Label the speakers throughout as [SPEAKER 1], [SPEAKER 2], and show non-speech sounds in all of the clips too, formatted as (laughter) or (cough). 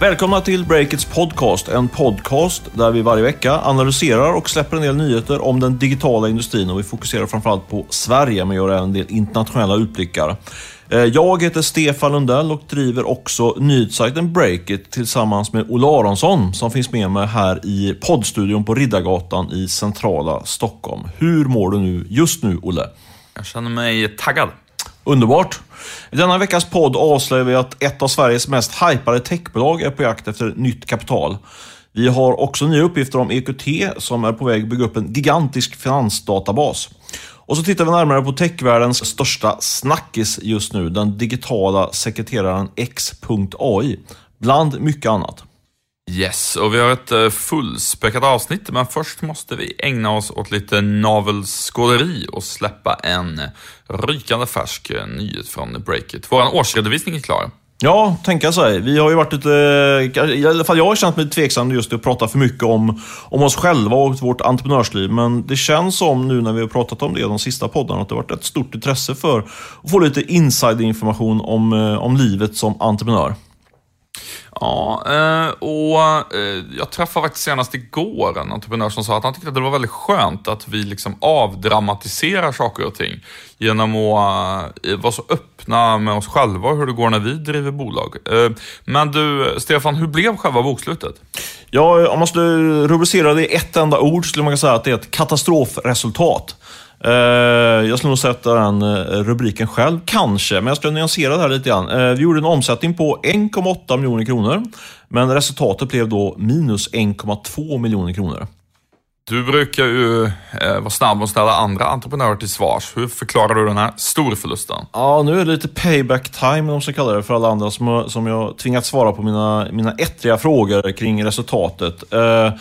[SPEAKER 1] Välkomna till Breakits podcast, en podcast där vi varje vecka analyserar och släpper en del nyheter om den digitala industrin och vi fokuserar framförallt på Sverige men gör även en del internationella utblickar. Eh, jag heter Stefan Lundell och driver också nyhetssajten Breakit tillsammans med Olle Aronsson som finns med mig här i poddstudion på Riddargatan i centrala Stockholm. Hur mår du nu just nu, Olle?
[SPEAKER 2] Jag känner mig taggad.
[SPEAKER 1] Underbart! I denna veckas podd avslöjar vi att ett av Sveriges mest hypade techbolag är på jakt efter nytt kapital. Vi har också nya uppgifter om EQT som är på väg att bygga upp en gigantisk finansdatabas. Och så tittar vi närmare på techvärldens största snackis just nu, den digitala sekreteraren X.AI, bland mycket annat.
[SPEAKER 2] Yes, och vi har ett eh, fullspäckat avsnitt, men först måste vi ägna oss åt lite navelskåderi och släppa en rykande färsk eh, nyhet från Breakit. Vår årsredovisning är klar.
[SPEAKER 1] Ja, tänka sig. Vi har ju varit lite, i alla fall jag har känt mig tveksam just till att prata för mycket om, om oss själva och vårt entreprenörsliv. Men det känns som nu när vi har pratat om det de sista poddarna att det har varit ett stort intresse för att få lite insiderinformation om, eh, om livet som entreprenör.
[SPEAKER 2] Ja, eh, och eh, jag träffade faktiskt senast igår en entreprenör som sa att han tyckte att det var väldigt skönt att vi liksom avdramatiserar saker och ting genom att eh, vara så öppna med oss själva och hur det går när vi driver bolag. Men du, Stefan, hur blev själva bokslutet?
[SPEAKER 1] Ja, om man skulle rubricera det i ett enda ord skulle man kunna säga att det är ett katastrofresultat. Eh, jag skulle nog sätta den eh, rubriken själv, kanske, men jag skulle nyansera det här lite grann. Eh, vi gjorde en omsättning på 1,8 miljoner kronor, men resultatet blev då minus 1,2 miljoner kronor.
[SPEAKER 2] Du brukar ju eh, vara snabb att ställa andra entreprenörer till svars. Hur förklarar du den här storförlusten?
[SPEAKER 1] Ja, nu är det lite payback time, om man ska kalla det, för alla andra som, som jag tvingats svara på mina, mina ettriga frågor kring resultatet. Eh,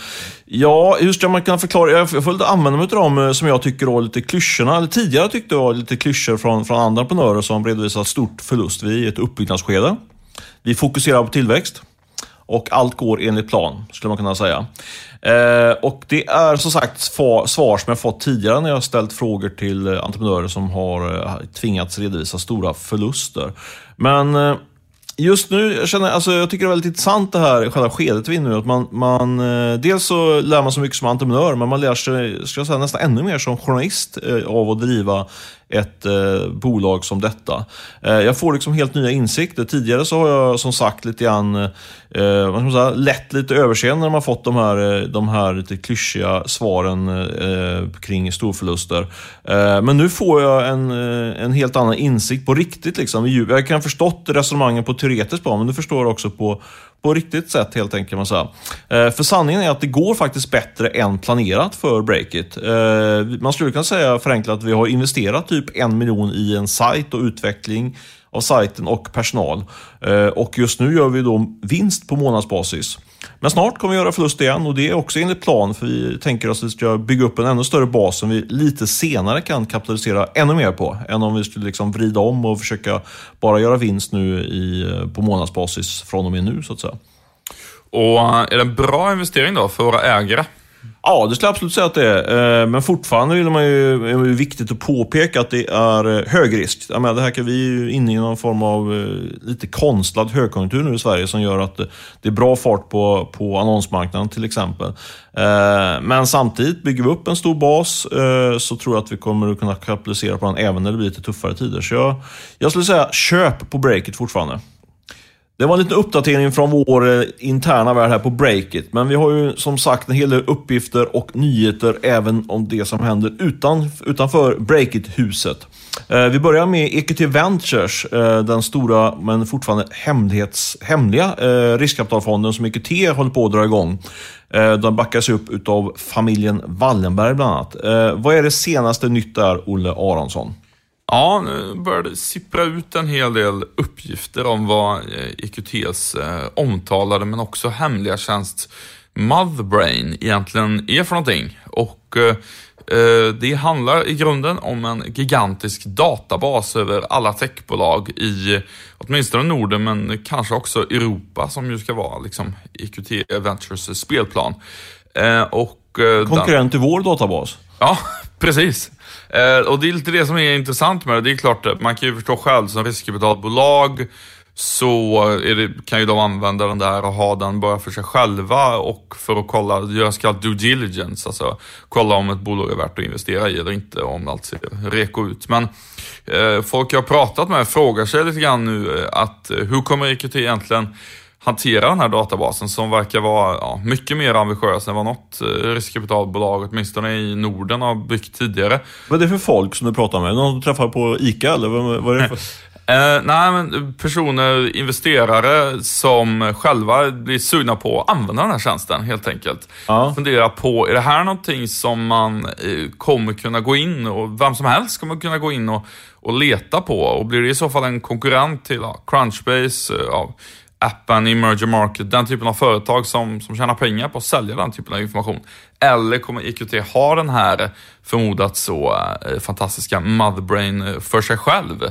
[SPEAKER 1] ja, hur ska man kunna förklara? Jag får lite använda mig av dem eh, som jag tycker var lite klyschorna, eller tidigare tyckte jag var lite klyschor från, från andra entreprenörer som redovisat stort förlust. Vi är i ett uppbyggnadsskede. Vi fokuserar på tillväxt och allt går enligt plan, skulle man kunna säga. Eh, och det är som sagt svar, som jag fått tidigare när jag ställt frågor till eh, entreprenörer som har eh, tvingats redovisa stora förluster. Men eh, Just nu, jag, känner, alltså, jag tycker det är väldigt intressant det här själva skedet vi är nu. Att man, man, eh, dels så lär man sig mycket som entreprenör, men man lär sig ska jag säga, nästan ännu mer som journalist eh, av att driva ett eh, bolag som detta. Eh, jag får liksom helt nya insikter. Tidigare så har jag som sagt lite grann eh, vad ska man säga, lätt lite överseende när man fått de här, eh, de här lite klyschiga svaren eh, kring storförluster. Eh, men nu får jag en, eh, en helt annan insikt på riktigt. Liksom. Jag kan förstått resonemangen på teoretiskt plan, men nu förstår jag också på, på riktigt sätt helt enkelt. Man säga. Eh, för sanningen är att det går faktiskt bättre än planerat för Breakit. Eh, man skulle kunna säga förenklat att vi har investerat typ en miljon i en sajt och utveckling av sajten och personal. Eh, och just nu gör vi då vinst på månadsbasis. Men snart kommer vi göra förlust igen och det är också enligt plan för vi tänker oss att vi ska bygga upp en ännu större bas som vi lite senare kan kapitalisera ännu mer på än om vi skulle liksom vrida om och försöka bara göra vinst nu i, på månadsbasis från och med nu så att säga.
[SPEAKER 2] Och eh, är det en bra investering då för våra ägare?
[SPEAKER 1] Ja, det skulle jag absolut säga att det är. Eh, men fortfarande vill man ju, är det viktigt att påpeka att det är eh, hög risk. Jag menar, det här kan vi ju inne i någon form av eh, lite konstlad högkonjunktur nu i Sverige som gör att det är bra fart på, på annonsmarknaden till exempel. Men samtidigt, bygger vi upp en stor bas så tror jag att vi kommer att kunna kapitalisera på den även när det blir lite tuffare tider. Så jag, jag skulle säga köp på breaket fortfarande. Det var en liten uppdatering från vår eh, interna värld här på Breakit. Men vi har ju som sagt en hel del uppgifter och nyheter även om det som händer utan, utanför Breakit-huset. Eh, vi börjar med EQT Ventures, eh, den stora men fortfarande hemlighets, hemliga eh, riskkapitalfonden som EQT håller på att dra igång. Eh, den backas upp av familjen Wallenberg bland annat. Vad är det senaste nytt där, Olle Aronsson?
[SPEAKER 2] Ja, nu börjar det sippra ut en hel del uppgifter om vad EQTs eh, eh, omtalade men också hemliga tjänst Motherbrain egentligen är för någonting. Och eh, det handlar i grunden om en gigantisk databas över alla techbolag i åtminstone Norden men kanske också Europa som ju ska vara liksom EQT Ventures spelplan.
[SPEAKER 1] och, Konkurrent den... i vår databas?
[SPEAKER 2] Ja, (laughs) precis. Eh, och det är lite det som är intressant med det. Det är klart, eh, man kan ju förstå själv som riskkapitalbolag så det, kan ju de använda den där och ha den bara för sig själva och för att kolla, göra så kallad due diligence, alltså kolla om ett bolag är värt att investera i eller inte, om allt ser reko ut. Men eh, folk jag har pratat med frågar sig lite grann nu eh, att eh, hur kommer EQT egentligen hantera den här databasen som verkar vara ja, mycket mer ambitiös än vad något eh, riskkapitalbolag, åtminstone i Norden, har byggt tidigare.
[SPEAKER 1] Vad är det för folk som du pratar med? Någon du träffar på ICA eller vad, vad är det för? (laughs)
[SPEAKER 2] Eh, nej, men personer, investerare som själva blir sugna på att använda den här tjänsten helt enkelt. Ja. Fundera på, är det här någonting som man eh, kommer kunna gå in och vem som helst kommer kunna gå in och, och leta på? Och blir det i så fall en konkurrent till ja, Crunchbase, ja, appen, emerging market, den typen av företag som, som tjänar pengar på att sälja den typen av information? Eller kommer EQT ha den här förmodat så eh, fantastiska motherbrain eh, för sig själv?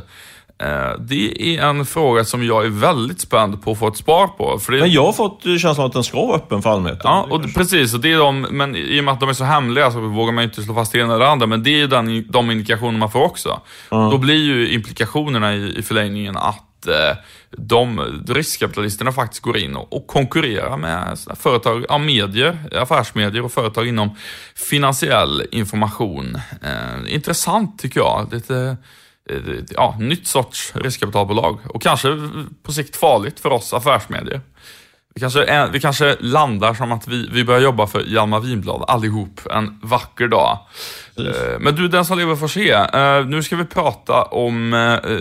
[SPEAKER 2] Eh, det är en fråga som jag är väldigt spänd på att få ett svar på.
[SPEAKER 1] För det... Men jag har fått känslan att den ska vara öppen för allmänheten.
[SPEAKER 2] Ja, och precis. Och det är de, men i och med att de är så hemliga så vågar man inte slå fast det ena eller andra. Men det är den, de indikationer man får också. Mm. Då blir ju implikationerna i, i förlängningen att Eh, de riskkapitalisterna faktiskt går in och, konkurrerar med företag, ja, medier, affärsmedier och företag inom finansiell information. Eh, intressant tycker jag. Lite eh, ja, nytt sorts riskkapitalbolag och kanske på sikt farligt för oss affärsmedier. Vi kanske, vi kanske landar som att vi, vi börjar jobba för Hjalmar Winblad allihop en vacker dag. Precis. Eh, men du, den som lever får se. Eh, nu ska vi prata om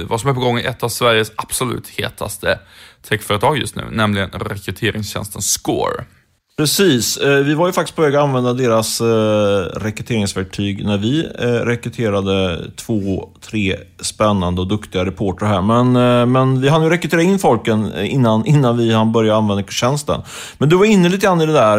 [SPEAKER 2] vad som är på gång i ett av Sveriges absolut hetaste techföretag just nu, nämligen rekryteringstjänsten Score.
[SPEAKER 1] Precis. Eh, vi var ju faktiskt på väg att använda deras eh, rekryteringsverktyg när vi eh, rekryterade två, tre spännande och duktiga reportrar här. Men, men vi hann ju rekrytera in folken innan, innan vi hann börja använda tjänsten. Men du var inne lite grann i det där.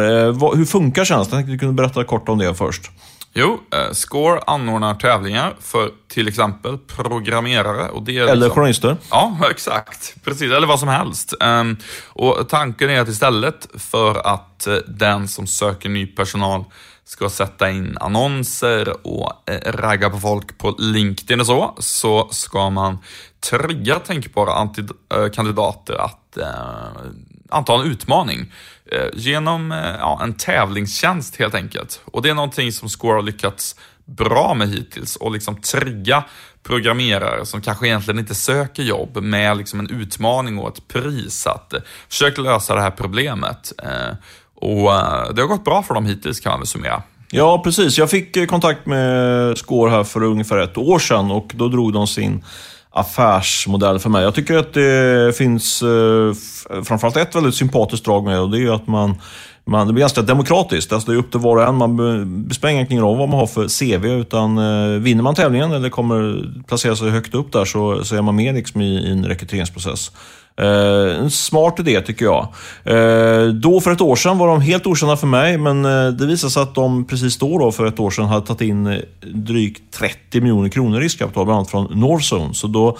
[SPEAKER 1] Hur funkar tjänsten? Jag tänkte du kunde berätta kort om det först.
[SPEAKER 2] Jo, eh, Score anordnar tävlingar för till exempel programmerare. Och det
[SPEAKER 1] är Eller liksom, journalister.
[SPEAKER 2] Ja, (laughs) exakt. Precis, eller vad som helst. Um, och Tanken är att istället för att uh, den som söker ny personal ska sätta in annonser och uh, ragga på folk på LinkedIn och så, så ska man trigga tänkbara uh, kandidater att anta en utmaning. Eh, genom eh, ja, en tävlingstjänst helt enkelt. Och det är någonting som Score har lyckats bra med hittills och liksom trigga programmerare som kanske egentligen inte söker jobb med liksom en utmaning och ett pris att eh, försöka lösa det här problemet. Och det har gått bra för dem hittills kan man väl summera.
[SPEAKER 1] Ja, precis. Jag fick kontakt med Score här för ungefär ett år sedan och då drog de sin affärsmodell för mig. Jag tycker att det finns eh, framförallt ett väldigt sympatiskt drag med och det är att man man, det blir ganska demokratiskt. Alltså det är upp till var och en. Man spelar ingen roll vad man har för CV. Utan eh, vinner man tävlingen eller kommer placera sig högt upp där så, så är man med liksom i, i en rekryteringsprocess. Eh, en smart idé tycker jag. Eh, då för ett år sedan var de helt okända för mig, men eh, det visade sig att de precis då, då för ett år sedan hade tagit in eh, drygt 30 miljoner kronor i riskkapital, bland annat från Northzone. Så då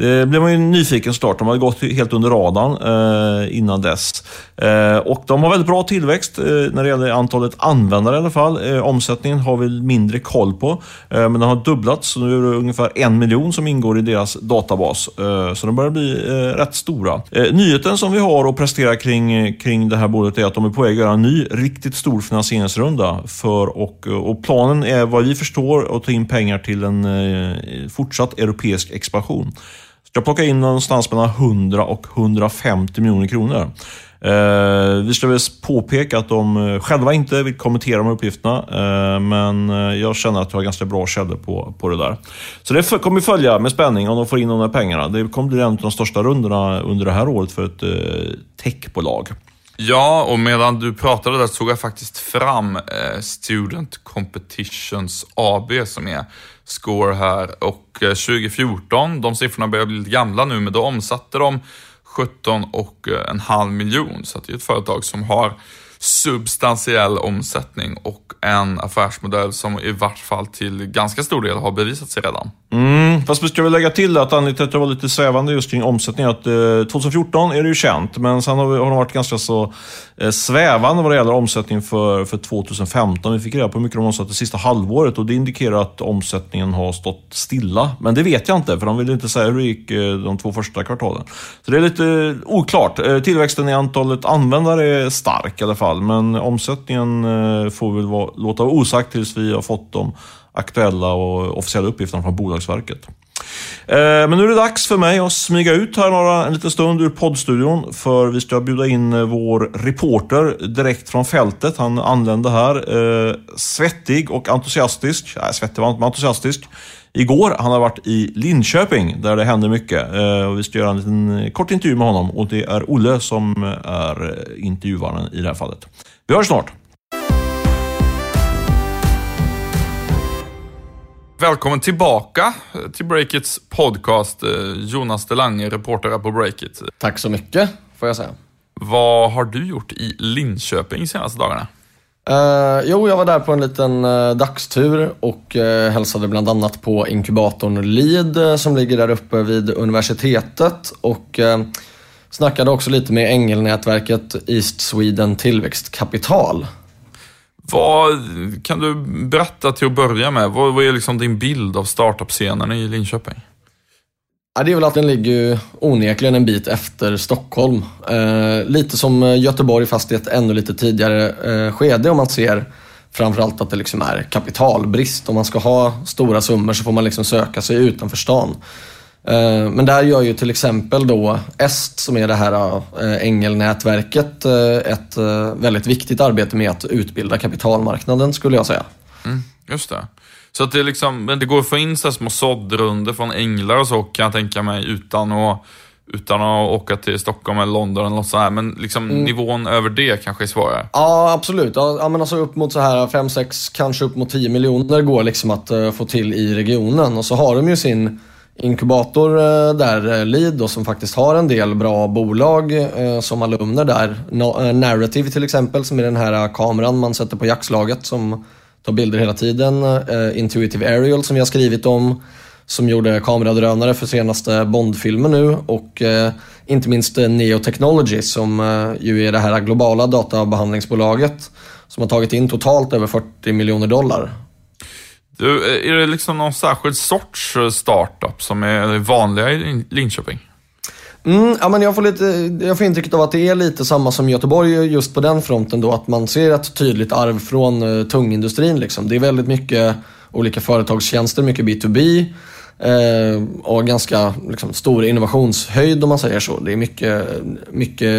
[SPEAKER 1] det blev man ju nyfiken såklart. De hade gått helt under radarn eh, innan dess. Eh, och de har väldigt bra tillväxt eh, när det gäller antalet användare i alla fall. Eh, omsättningen har vi mindre koll på, eh, men den har dubblats. Så nu är det ungefär en miljon som ingår i deras databas. Eh, så de börjar bli eh, rätt stora. nyheten som vi har att prestera kring, kring det här bolaget är att de är på väg att göra en ny riktigt stor finansieringsrunda. För, och, och planen är vad vi förstår att ta in pengar till en fortsatt europeisk expansion ska plocka in någonstans mellan 100 och 150 miljoner kronor. Eh, vi ska väl påpeka att de eh, själva inte vill kommentera de här uppgifterna, eh, men eh, jag känner att jag har ganska bra källor på, på det där. Så det kommer följa med spänning om de får in de här pengarna. Det kommer bli en av de största rundorna under det här året för ett eh, techbolag.
[SPEAKER 2] Ja, och medan du pratade där såg jag faktiskt fram eh, Student Competitions AB som är score här och eh, 2014, de siffrorna börjar bli lite gamla nu, men då omsatte de 17 och eh, en halv miljon. Så det är ett företag som har substantiell omsättning och en affärsmodell som i vart fall till ganska stor del har bevisat sig redan.
[SPEAKER 1] Mm, fast vi ska väl lägga till att anledningen till att jag var lite svävande just kring omsättning att eh, 2014 är det ju känt, men sen har, vi, har de varit ganska så eh, svävande vad det gäller omsättning för, för 2015. Vi fick reda på hur mycket de omsatte sista halvåret och det indikerar att omsättningen har stått stilla. Men det vet jag inte, för de ville inte säga hur det gick eh, de två första kvartalen. Så det är lite eh, oklart. Eh, tillväxten i antalet användare är stark i alla fall, men omsättningen eh, får väl låta vara osagt tills vi har fått de aktuella och officiella uppgifterna från Bolagsverket. Eh, men nu är det dags för mig att smyga ut här några, en liten stund ur poddstudion för vi ska bjuda in eh, vår reporter direkt från fältet. Han anlände här eh, svettig och entusiastisk. Nej, svettig var han inte, men entusiastisk. Igår. Han har varit i Linköping där det händer mycket. Eh, och vi ska göra en liten kort intervju med honom och det är Olle som är intervjuaren i det här fallet. Vi hörs snart.
[SPEAKER 2] Välkommen tillbaka till Breakits podcast. eh, Jonas Delange, reporter här på Breakit.
[SPEAKER 3] Tack så mycket, får jag säga.
[SPEAKER 2] Vad har du gjort i Linköping de senaste dagarna?
[SPEAKER 3] Uh, jo, jag var där på en liten uh, dagstur och uh, hälsade bland annat på inkubatorn LID som ligger där uppe vid universitetet och uh, snackade också lite med ängelnätverket East Sweden Tillväxtkapital.
[SPEAKER 2] Vad kan du berätta till att börja med? Vad, vad är liksom din bild av startup-scenen i Linköping?
[SPEAKER 3] Ja, det är väl att den ligger ju onekligen en bit efter Stockholm. Eh, lite som Göteborg fast i ett ännu lite tidigare eh, skede om man ser framförallt att det liksom är kapitalbrist. Om man ska ha stora summor så får man liksom söka sig utanför stan. Eh, men där gör ju till exempel då EST, som är det här eh, ängelnätverket, eh, ett eh, väldigt viktigt arbete med att utbilda kapitalmarknaden skulle jag säga.
[SPEAKER 2] Mm, just det. Så att det, liksom, det går att få in så små såddrunder från änglar och så kan jag tänka mig utan att, utan att åka till Stockholm eller London eller något sånt här. Men liksom nivån över det kanske är svårare.
[SPEAKER 3] Ja, absolut. Ja, men alltså upp mot så här 5, 6, kanske upp mot 10 miljoner går liksom att eh, få till i regionen. Och så har de ju sin inkubator eh, där, eh, Lead, då, som faktiskt har en del bra bolag som alumner där. No, Narrative till exempel, som är den här kameran man sätter på jaktslaget som tar bilder hela tiden. Eh, Intuitive Aerial som vi har skrivit om, som gjorde kameradrönare för senaste Bond-filmen nu. Och eh, inte minst eh, Neo Technology som eh, ju är det här globala databehandlingsbolaget som har tagit in totalt över 40 miljoner dollar.
[SPEAKER 2] Du, eh, är det liksom någon särskild sorts eh, startup som är vanliga i Linköping?
[SPEAKER 3] Mm, ja, men jag, får lite, jag får intrycket av att det är lite samma som Göteborg just på den fronten då. Att man ser ett tydligt arv från uh, tungindustrin. Liksom. Det är väldigt mycket olika företagstjänster, mycket B2B. Eh, och ganska liksom, stor innovationshöjd om man säger så. Det är mycket, mycket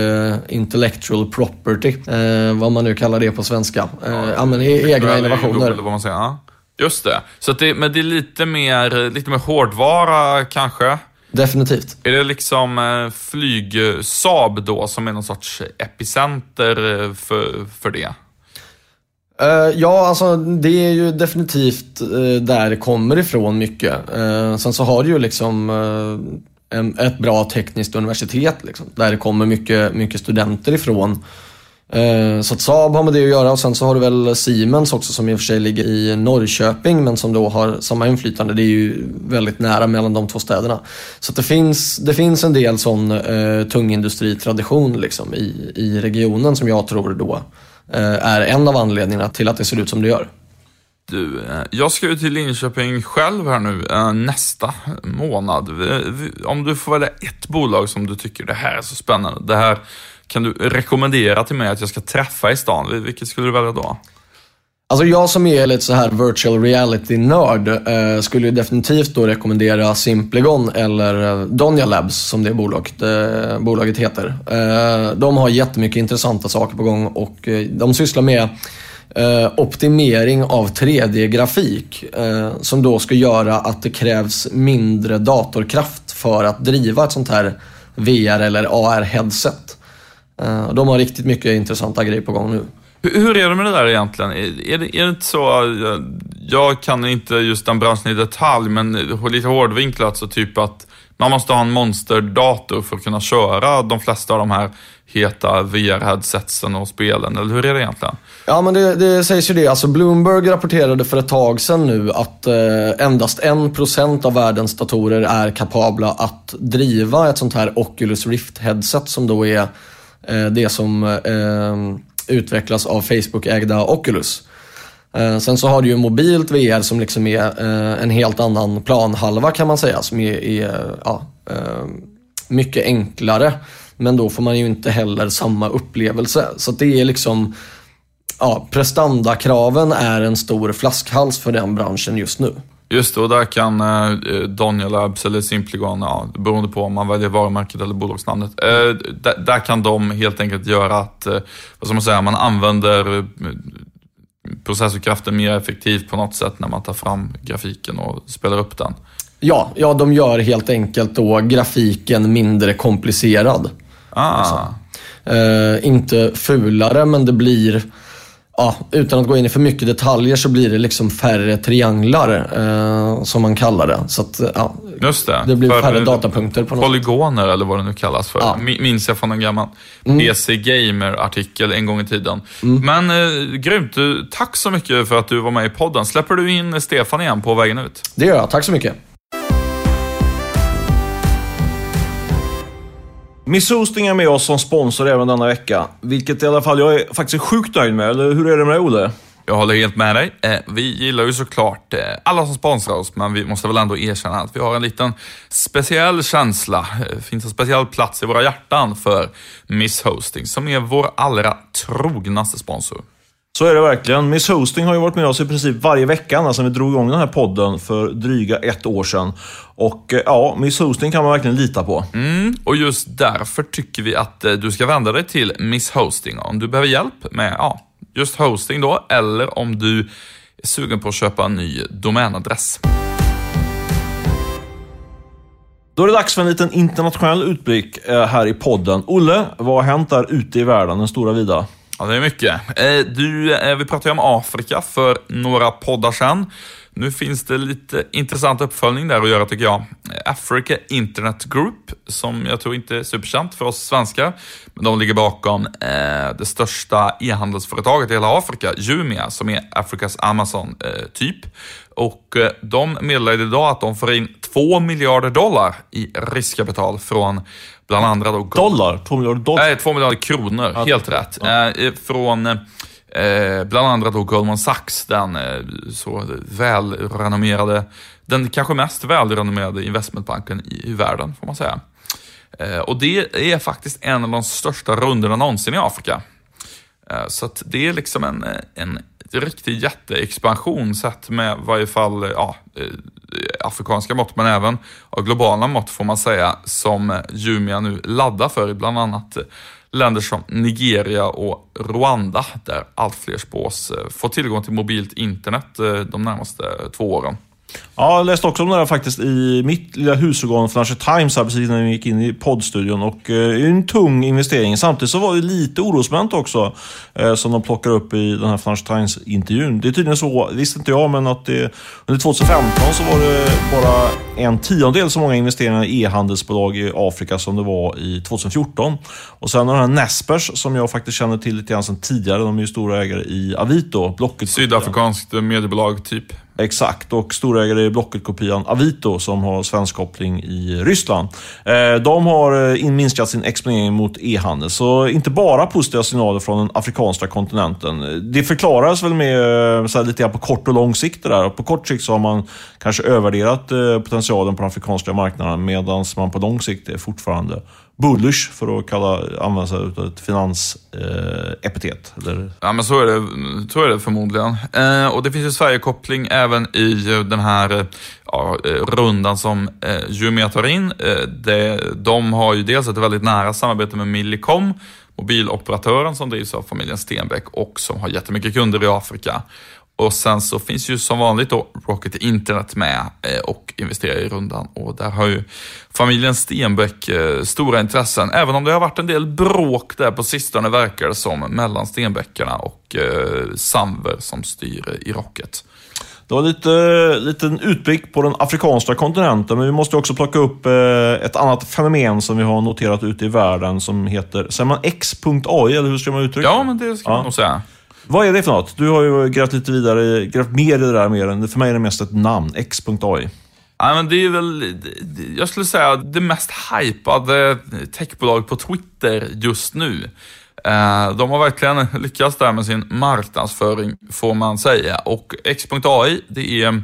[SPEAKER 3] intellectual property, eh, vad man nu kallar det på svenska. Eh, ja, men e- egna innovationer.
[SPEAKER 2] Eller vad man säger. Ja. Just det. Så det, men det är lite mer, lite mer hårdvara kanske?
[SPEAKER 3] Definitivt.
[SPEAKER 2] Är det liksom eh, flyg-Saab då som är någon sorts epicenter eh, för, för det?
[SPEAKER 3] Eh, ja, alltså det är ju definitivt där det kommer ifrån mycket. Sen så har du ju liksom ett bra tekniskt universitet liksom, där det kommer mycket, mycket studenter ifrån. Eh, så att Saab har med det att göra och sen så har du väl Siemens också som i och för sig ligger i Norrköping men som då har samma inflytande. Det är ju väldigt nära mellan de två städerna. Så att det, finns, det finns en del sån eh, tungindustritradition liksom, i, i regionen som jag tror då eh, är en av anledningarna till att det ser ut som det gör.
[SPEAKER 2] Du, eh, jag ska ju till Linköping själv här nu eh, nästa månad. Om du får välja ett bolag som du tycker det här är så spännande. Det här kan du rekommendera till mig att jag ska träffa i stan. Vilket skulle du välja då?
[SPEAKER 3] Alltså jag som är lite så här virtual reality-nörd eh, skulle ju definitivt då rekommendera Simplegon eller eh, Donja Labs som det bolaget, eh, bolaget heter. Eh, de har jättemycket intressanta saker på gång och eh, de sysslar med eh, optimering av 3D-grafik eh, som då ska göra att det krävs mindre datorkraft för att driva ett sånt här VR eller AR-headset. Eh, de har riktigt mycket intressanta grejer på gång nu.
[SPEAKER 2] Hur, är det med det där egentligen? Är, det, är det inte så, jag, jag kan inte just den branschen i detalj, men lite hårdvinklat så typ att man måste ha en monsterdator för att kunna köra de flesta av de här heta VR-headsetsen och spelen, eller hur är det egentligen?
[SPEAKER 3] Ja, men det, det sägs ju det. Alltså Bloomberg rapporterade för ett tag sedan nu att eh, endast 1% av världens datorer är kapabla att driva ett sånt här Oculus Rift-headset som då är eh, Eh, det som eh, utvecklas av Facebook-ägda Oculus. Eh, sen så har du ju mobilt VR som liksom är en helt annan planhalva kan man säga, som är, är ja, mycket enklare. Men då får man ju inte heller samma upplevelse. Så det är liksom, ja, prestandakraven är en stor flaskhals för den branschen just nu.
[SPEAKER 2] Just det, och där kan eh, Donja Labs eller Simpligon, ja, beroende på om man väljer varumärket eller bolagsnamnet, eh, där, där, kan de helt enkelt göra att, eh, vad ska man säga, man använder eh, processorkraften mer effektivt på något sätt när man tar fram grafiken och spelar upp den.
[SPEAKER 3] Ja, ja de gör helt enkelt då grafiken mindre komplicerad.
[SPEAKER 2] Ah. Alltså.
[SPEAKER 3] Inte fulare, men det blir, ja, utan att gå in i för mycket detaljer, så blir det liksom färre trianglar, eh, som man kallar det. Så att, ja,
[SPEAKER 2] Just det.
[SPEAKER 3] det blir
[SPEAKER 2] För-
[SPEAKER 3] färre datapunkter på något
[SPEAKER 2] Polygoner eller vad det nu kallas för.
[SPEAKER 3] Ja.
[SPEAKER 2] Mi- Minns jag från en gammal
[SPEAKER 3] Mm.
[SPEAKER 2] PC Gamer-artikel en gång i tiden. Men eh, grymt. Du, Tack så mycket för att du var med i podden. Släpper du in Stefan igen på vägen ut?
[SPEAKER 3] Det gör jag. Tack så mycket.
[SPEAKER 1] Miss Hosting är med oss som sponsor även denna vecka. Vilket i alla fall jag är faktiskt sjukt nöjd med. Eller hur är det med dig Olle?
[SPEAKER 2] Jag håller helt med dig. Eh, vi gillar ju såklart eh, alla som sponsrar oss, men vi måste väl ändå erkänna att vi har en liten speciell känsla. Eh, det finns en speciell plats i våra hjärtan för Miss Hosting, som är vår allra trognaste sponsor.
[SPEAKER 1] Så är det verkligen. Miss Hosting har ju varit med oss i princip varje vecka sedan vi drog igång den här podden för dryga ett år sedan. Och eh, ja, Miss Hosting kan man verkligen lita på.
[SPEAKER 2] Mm, och just därför tycker vi att eh, du ska vända dig till Miss Hosting om du behöver hjälp med ja, just hosting då, eller om du är sugen på att köpa en ny domänadress.
[SPEAKER 1] Då är det dags för en liten internationell utblick eh, här i podden. Olle, vad har hänt där ute i världen, den stora vida?
[SPEAKER 2] Ja, det är mycket. Eh, du, eh, vi pratade ju om Afrika för några poddar sedan. Nu finns det lite intressant uppföljning där att göra tycker jag. Eh, Africa Internet Group, som jag tror inte är superkänt för oss svenskar, men de ligger bakom eh, det största e-handelsföretaget i hela Afrika, Jumia, som är Afrikas Amazon eh, typ. Och eh, de meddelade idag att de får in 2 miljarder dollar i riskkapital från bland andra då
[SPEAKER 1] Dollar? Två miljarder dollar?
[SPEAKER 2] Nej, 2 miljarder kronor. Helt rätt. Eh, från eh, bland andra då Goldman Sachs, den eh, så välrenommerade, den kanske mest välrenommerade investmentbanken i, i världen, får man säga. Eh, och det är faktiskt en av de största rundorna någonsin i Afrika. Eh, Så att det är liksom en, eh, en riktig jätteexpansion sett med i varje fall eh, ja, eh, afrikanska mått, men även globala mått får man säga, som eh, Jumia nu laddar för bland annat länder som Nigeria och Rwanda, där allt fler spås eh, få tillgång till mobilt internet eh, de närmaste två åren.
[SPEAKER 1] Ja, jag läste också om det här faktiskt i mitt lilla husorgan Financial Times här precis när vi gick in i poddstudion. Och eh, det är en tung investering. Samtidigt så var det lite orosmoment också eh, som de plockar upp i den här Financial Times-intervjun. Det är tydligen så, visste inte jag, men att det, under 2015 så var det bara en tiondel så många investeringar i e-handelsbolag i Afrika som det var i 2014. Och sen har den här Nespers som jag faktiskt känner till lite grann sedan tidigare. De är ju stora ägare i Avito, Blocket.
[SPEAKER 2] Sydafrikanskt mediebolag typ.
[SPEAKER 1] Exakt, och storägare i Blocket-kopian Avito som har svensk koppling i Ryssland. Eh, de har eh, minskat sin exponering mot e-handel, så inte bara positiva signaler från den afrikanska kontinenten. Eh, det förklaras väl med så här, lite grann på kort och lång sikt det där. På kort sikt så har man kanske övervärderat potentialen på den afrikanska marknaden medan man på lång sikt är fortfarande bullish för att kalla, använda sig av ett finansepitet. Eh, eller
[SPEAKER 2] Ja, men så är det, så är det förmodligen. Eh, och det finns ju Sverigekoppling även i eh, den här eh, ja, rundan som eh, Jumia tar in. Eh, det, de har ju dels ett väldigt nära samarbete med Millicom, mobiloperatören som drivs av familjen Stenbeck och som har jättemycket kunder i Afrika. Och sen så finns ju som vanligt då Rocket Internet med eh, och investerar i rundan. Och där har ju familjen Stenbeck eh, stora intressen. Även om det har varit en del bråk där på sistone verkar det som mellan Stenbeckarna och eh, Samver som styr i Rocket.
[SPEAKER 1] Det var lite liten utblick på den afrikanska kontinenten, men vi måste också plocka upp ett annat fenomen som vi har noterat ute i världen som heter, säger man X.AI eller hur ska man uttrycka
[SPEAKER 2] Ja, men det ska man nog säga.
[SPEAKER 1] Vad är det för något? Du har ju grävt lite vidare, grävt mer i det där mer än, för mig är det mest ett namn, X.AI.
[SPEAKER 2] Ja, men det är väl, jag skulle säga, det mest hypade techbolaget på Twitter just nu. Eh, de har verkligen (laughs) lyckats där med sin marknadsföring, får man säga. Och X.AI, det är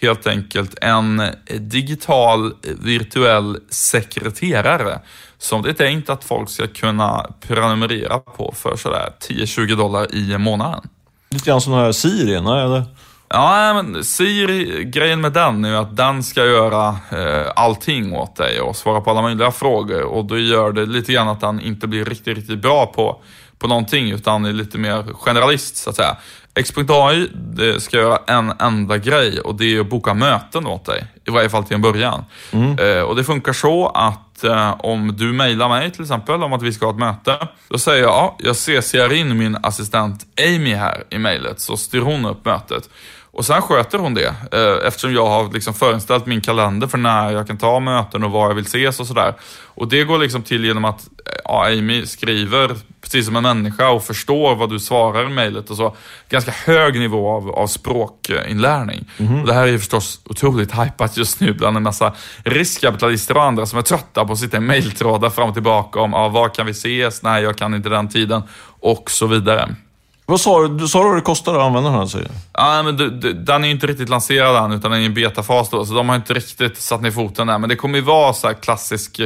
[SPEAKER 2] helt enkelt en digital virtuell sekreterare som det är tänkt att folk ska kunna prenumerera på för sådär 10-20 dollar i månaden.
[SPEAKER 1] Lite grann som den här Siri, eller?
[SPEAKER 2] Ja, men Siri, grejen med den är att den ska göra eh, allting åt dig och svara på alla möjliga frågor. Och då gör det lite grann att den inte blir riktigt, riktigt bra på, på någonting utan är lite mer generalist så att säga. X.AI ska göra en enda grej och det är att boka möten åt dig. I varje fall till en början. Mm. Eh, och det funkar så att eh, om du mejlar mig till exempel om att vi ska ha ett möte. Då säger jag, ja, jag CCar in min assistent Amy här i mejlet så styr hon upp mötet. Och sen sköter hon det eh, eftersom jag har liksom förinställt min kalender för när jag kan ta möten och var jag vill ses och sådär. Och det går liksom till genom att ja, Amy skriver precis som en människa och förstår vad du svarar i mejlet och så. Ganska hög nivå av, av språkinlärning. Mm. Och det här är ju förstås otroligt hypat just nu bland en massa riskkapitalister och andra som är trötta på att sitta i mejltrådar fram och tillbaka om ja, var kan vi ses? Nej, jag kan inte den tiden och så vidare.
[SPEAKER 1] Vad sa du? Sa du vad det kostar att använda den här säger
[SPEAKER 2] Ja, men du, du, den är ju inte riktigt lanserad än, utan den är i en betafas då, så de har inte riktigt satt ner foten där. Men det kommer ju vara så klassisk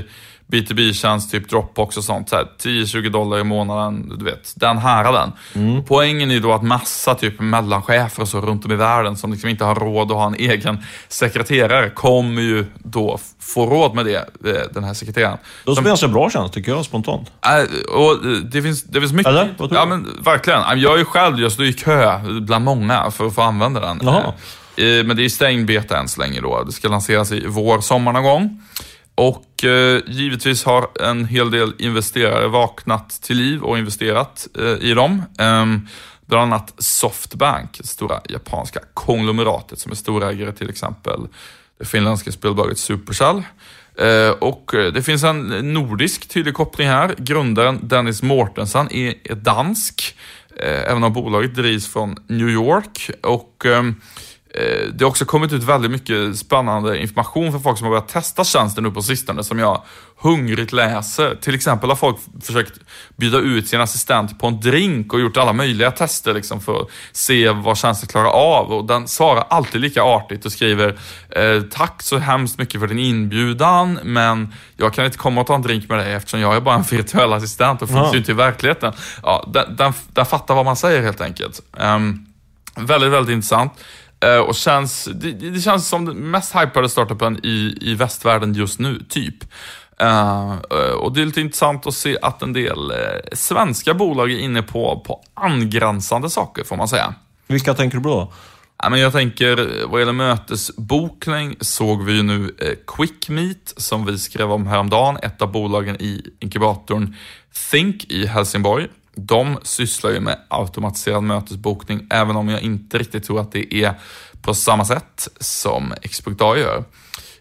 [SPEAKER 2] B2B-tjänst, typ Dropbox och sånt. 10-20 dollar i månaden, du vet, den häraden. Mm. Poängen är då att massa typ mellanchefer och så runt om i världen som liksom inte har råd att ha en egen sekreterare kommer ju då få råd med det, eh, den här sekreteraren.
[SPEAKER 1] Det låter som ganska bra tjänst tycker jag, spontant.
[SPEAKER 2] Äh, och det, finns, det finns mycket.
[SPEAKER 1] Eller?
[SPEAKER 2] Ja, men verkligen. Jag är själv, jag står i kö bland många för att få använda den.
[SPEAKER 1] Jaha.
[SPEAKER 2] Eh, men det är stängd beta än så länge då. Det ska lanseras i vår, sommar någon gång. Och eh, givetvis har en hel del investerare vaknat till liv och investerat eh, i dem. Eh, bland annat Softbank, det stora japanska konglomeratet som är storägare till exempel det finländska spelbolaget Supercell. Eh, och eh, det finns en nordisk tydlig koppling här. Grundaren Dennis Mortensen är, är dansk, eh, även om bolaget drivs från New York. Och Eh, det har också kommit ut väldigt mycket spännande information för folk som har börjat testa tjänsten nu på sistone som jag hungrigt läser. Till exempel har folk försökt byta ut sin assistent på en drink och gjort alla möjliga tester liksom för att se vad tjänsten klarar av. Och den svarar alltid lika artigt och skriver eh, Tack så hemskt mycket för din inbjudan men jag kan inte komma och ta en drink med dig eftersom jag är bara en virtuell assistent och finns ja. ju inte i verkligheten. Ja, den, den, den fattar vad man säger helt enkelt. Um, väldigt, väldigt intressant. Uh, och känns, det, det, känns som den mest hypade startupen i, i västvärlden just nu, typ. Uh, och det är lite intressant att se att en del svenska bolag är inne på, på angränsande saker, får man säga.
[SPEAKER 1] Vilka tänker du på då?
[SPEAKER 2] Ja, men jag tänker, vad gäller mötesbokning såg vi ju nu QuickMeet som vi skrev om häromdagen, ett av bolagen i inkubatorn Think i Helsingborg. De sysslar ju med automatiserad mötesbokning, även om jag inte riktigt tror att det är på samma sätt som X.A gör.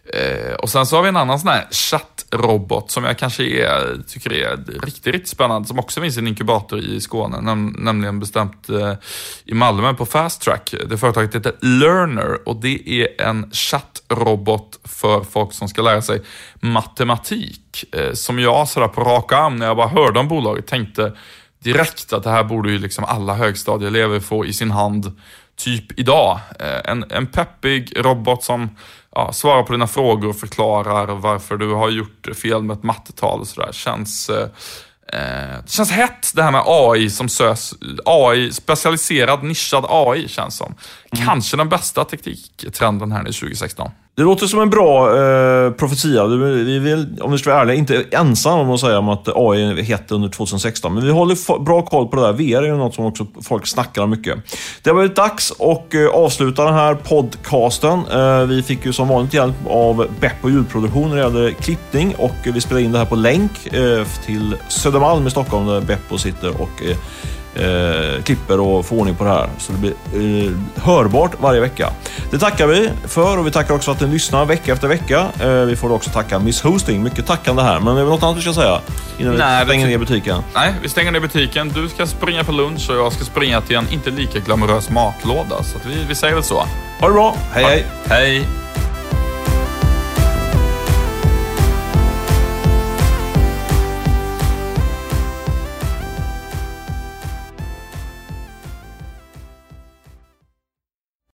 [SPEAKER 2] Eh, och sen så har vi en annan sån här chattrobot som jag kanske är, tycker är riktigt, riktigt spännande, som också finns i en inkubator i Skåne, näm nämligen bestämt eh, i Malmö på Fast Track. Det företaget heter Learner och det är en chattrobot för folk som ska lära sig matematik. Eh, som jag sådär på rak arm, när jag bara hörde om bolaget, tänkte direkt att det här borde ju liksom alla högstadieelever få i sin hand typ idag. Eh, en, en peppig robot som ja, svarar på dina frågor och förklarar varför du har gjort fel med ett mattetal och sådär. Känns, eh, eh, det känns hett det här med AI som sös. AI, specialiserad, nischad AI känns som. Mm. Kanske den bästa tekniktrenden här i 2016.
[SPEAKER 1] Det låter som en bra eh, profetia. Vi vill, om vi ska vara ärliga, inte ensamma om att säga om att AI är hett under 2016. Men vi håller bra koll på det där. VR är ju något som också folk snackar om mycket. Det har blivit dags att eh, avsluta den här podcasten. Eh, vi fick ju som vanligt hjälp av Beppo ljudproduktion när det gäller klippning och vi spelade in det här på länk eh, till Södermalm i Stockholm där Beppo sitter och eh, eh, klipper och får ordning på det här. Så det blir eh, hörbart varje vecka. Det tackar vi för och vi tackar också att ni lyssnar vecka efter vecka. Eh, vi får också tacka Miss Hosting. Mycket tackande här. Men är det något annat vi ska säga innan
[SPEAKER 2] Nej,
[SPEAKER 1] vi stänger ner butiken?
[SPEAKER 2] Nej, vi stänger ner butiken. Du ska springa på lunch och jag ska springa till en inte lika glamorös matlåda. Så vi, vi säger väl så.
[SPEAKER 1] Ha det bra. Hej hej!
[SPEAKER 2] Hej!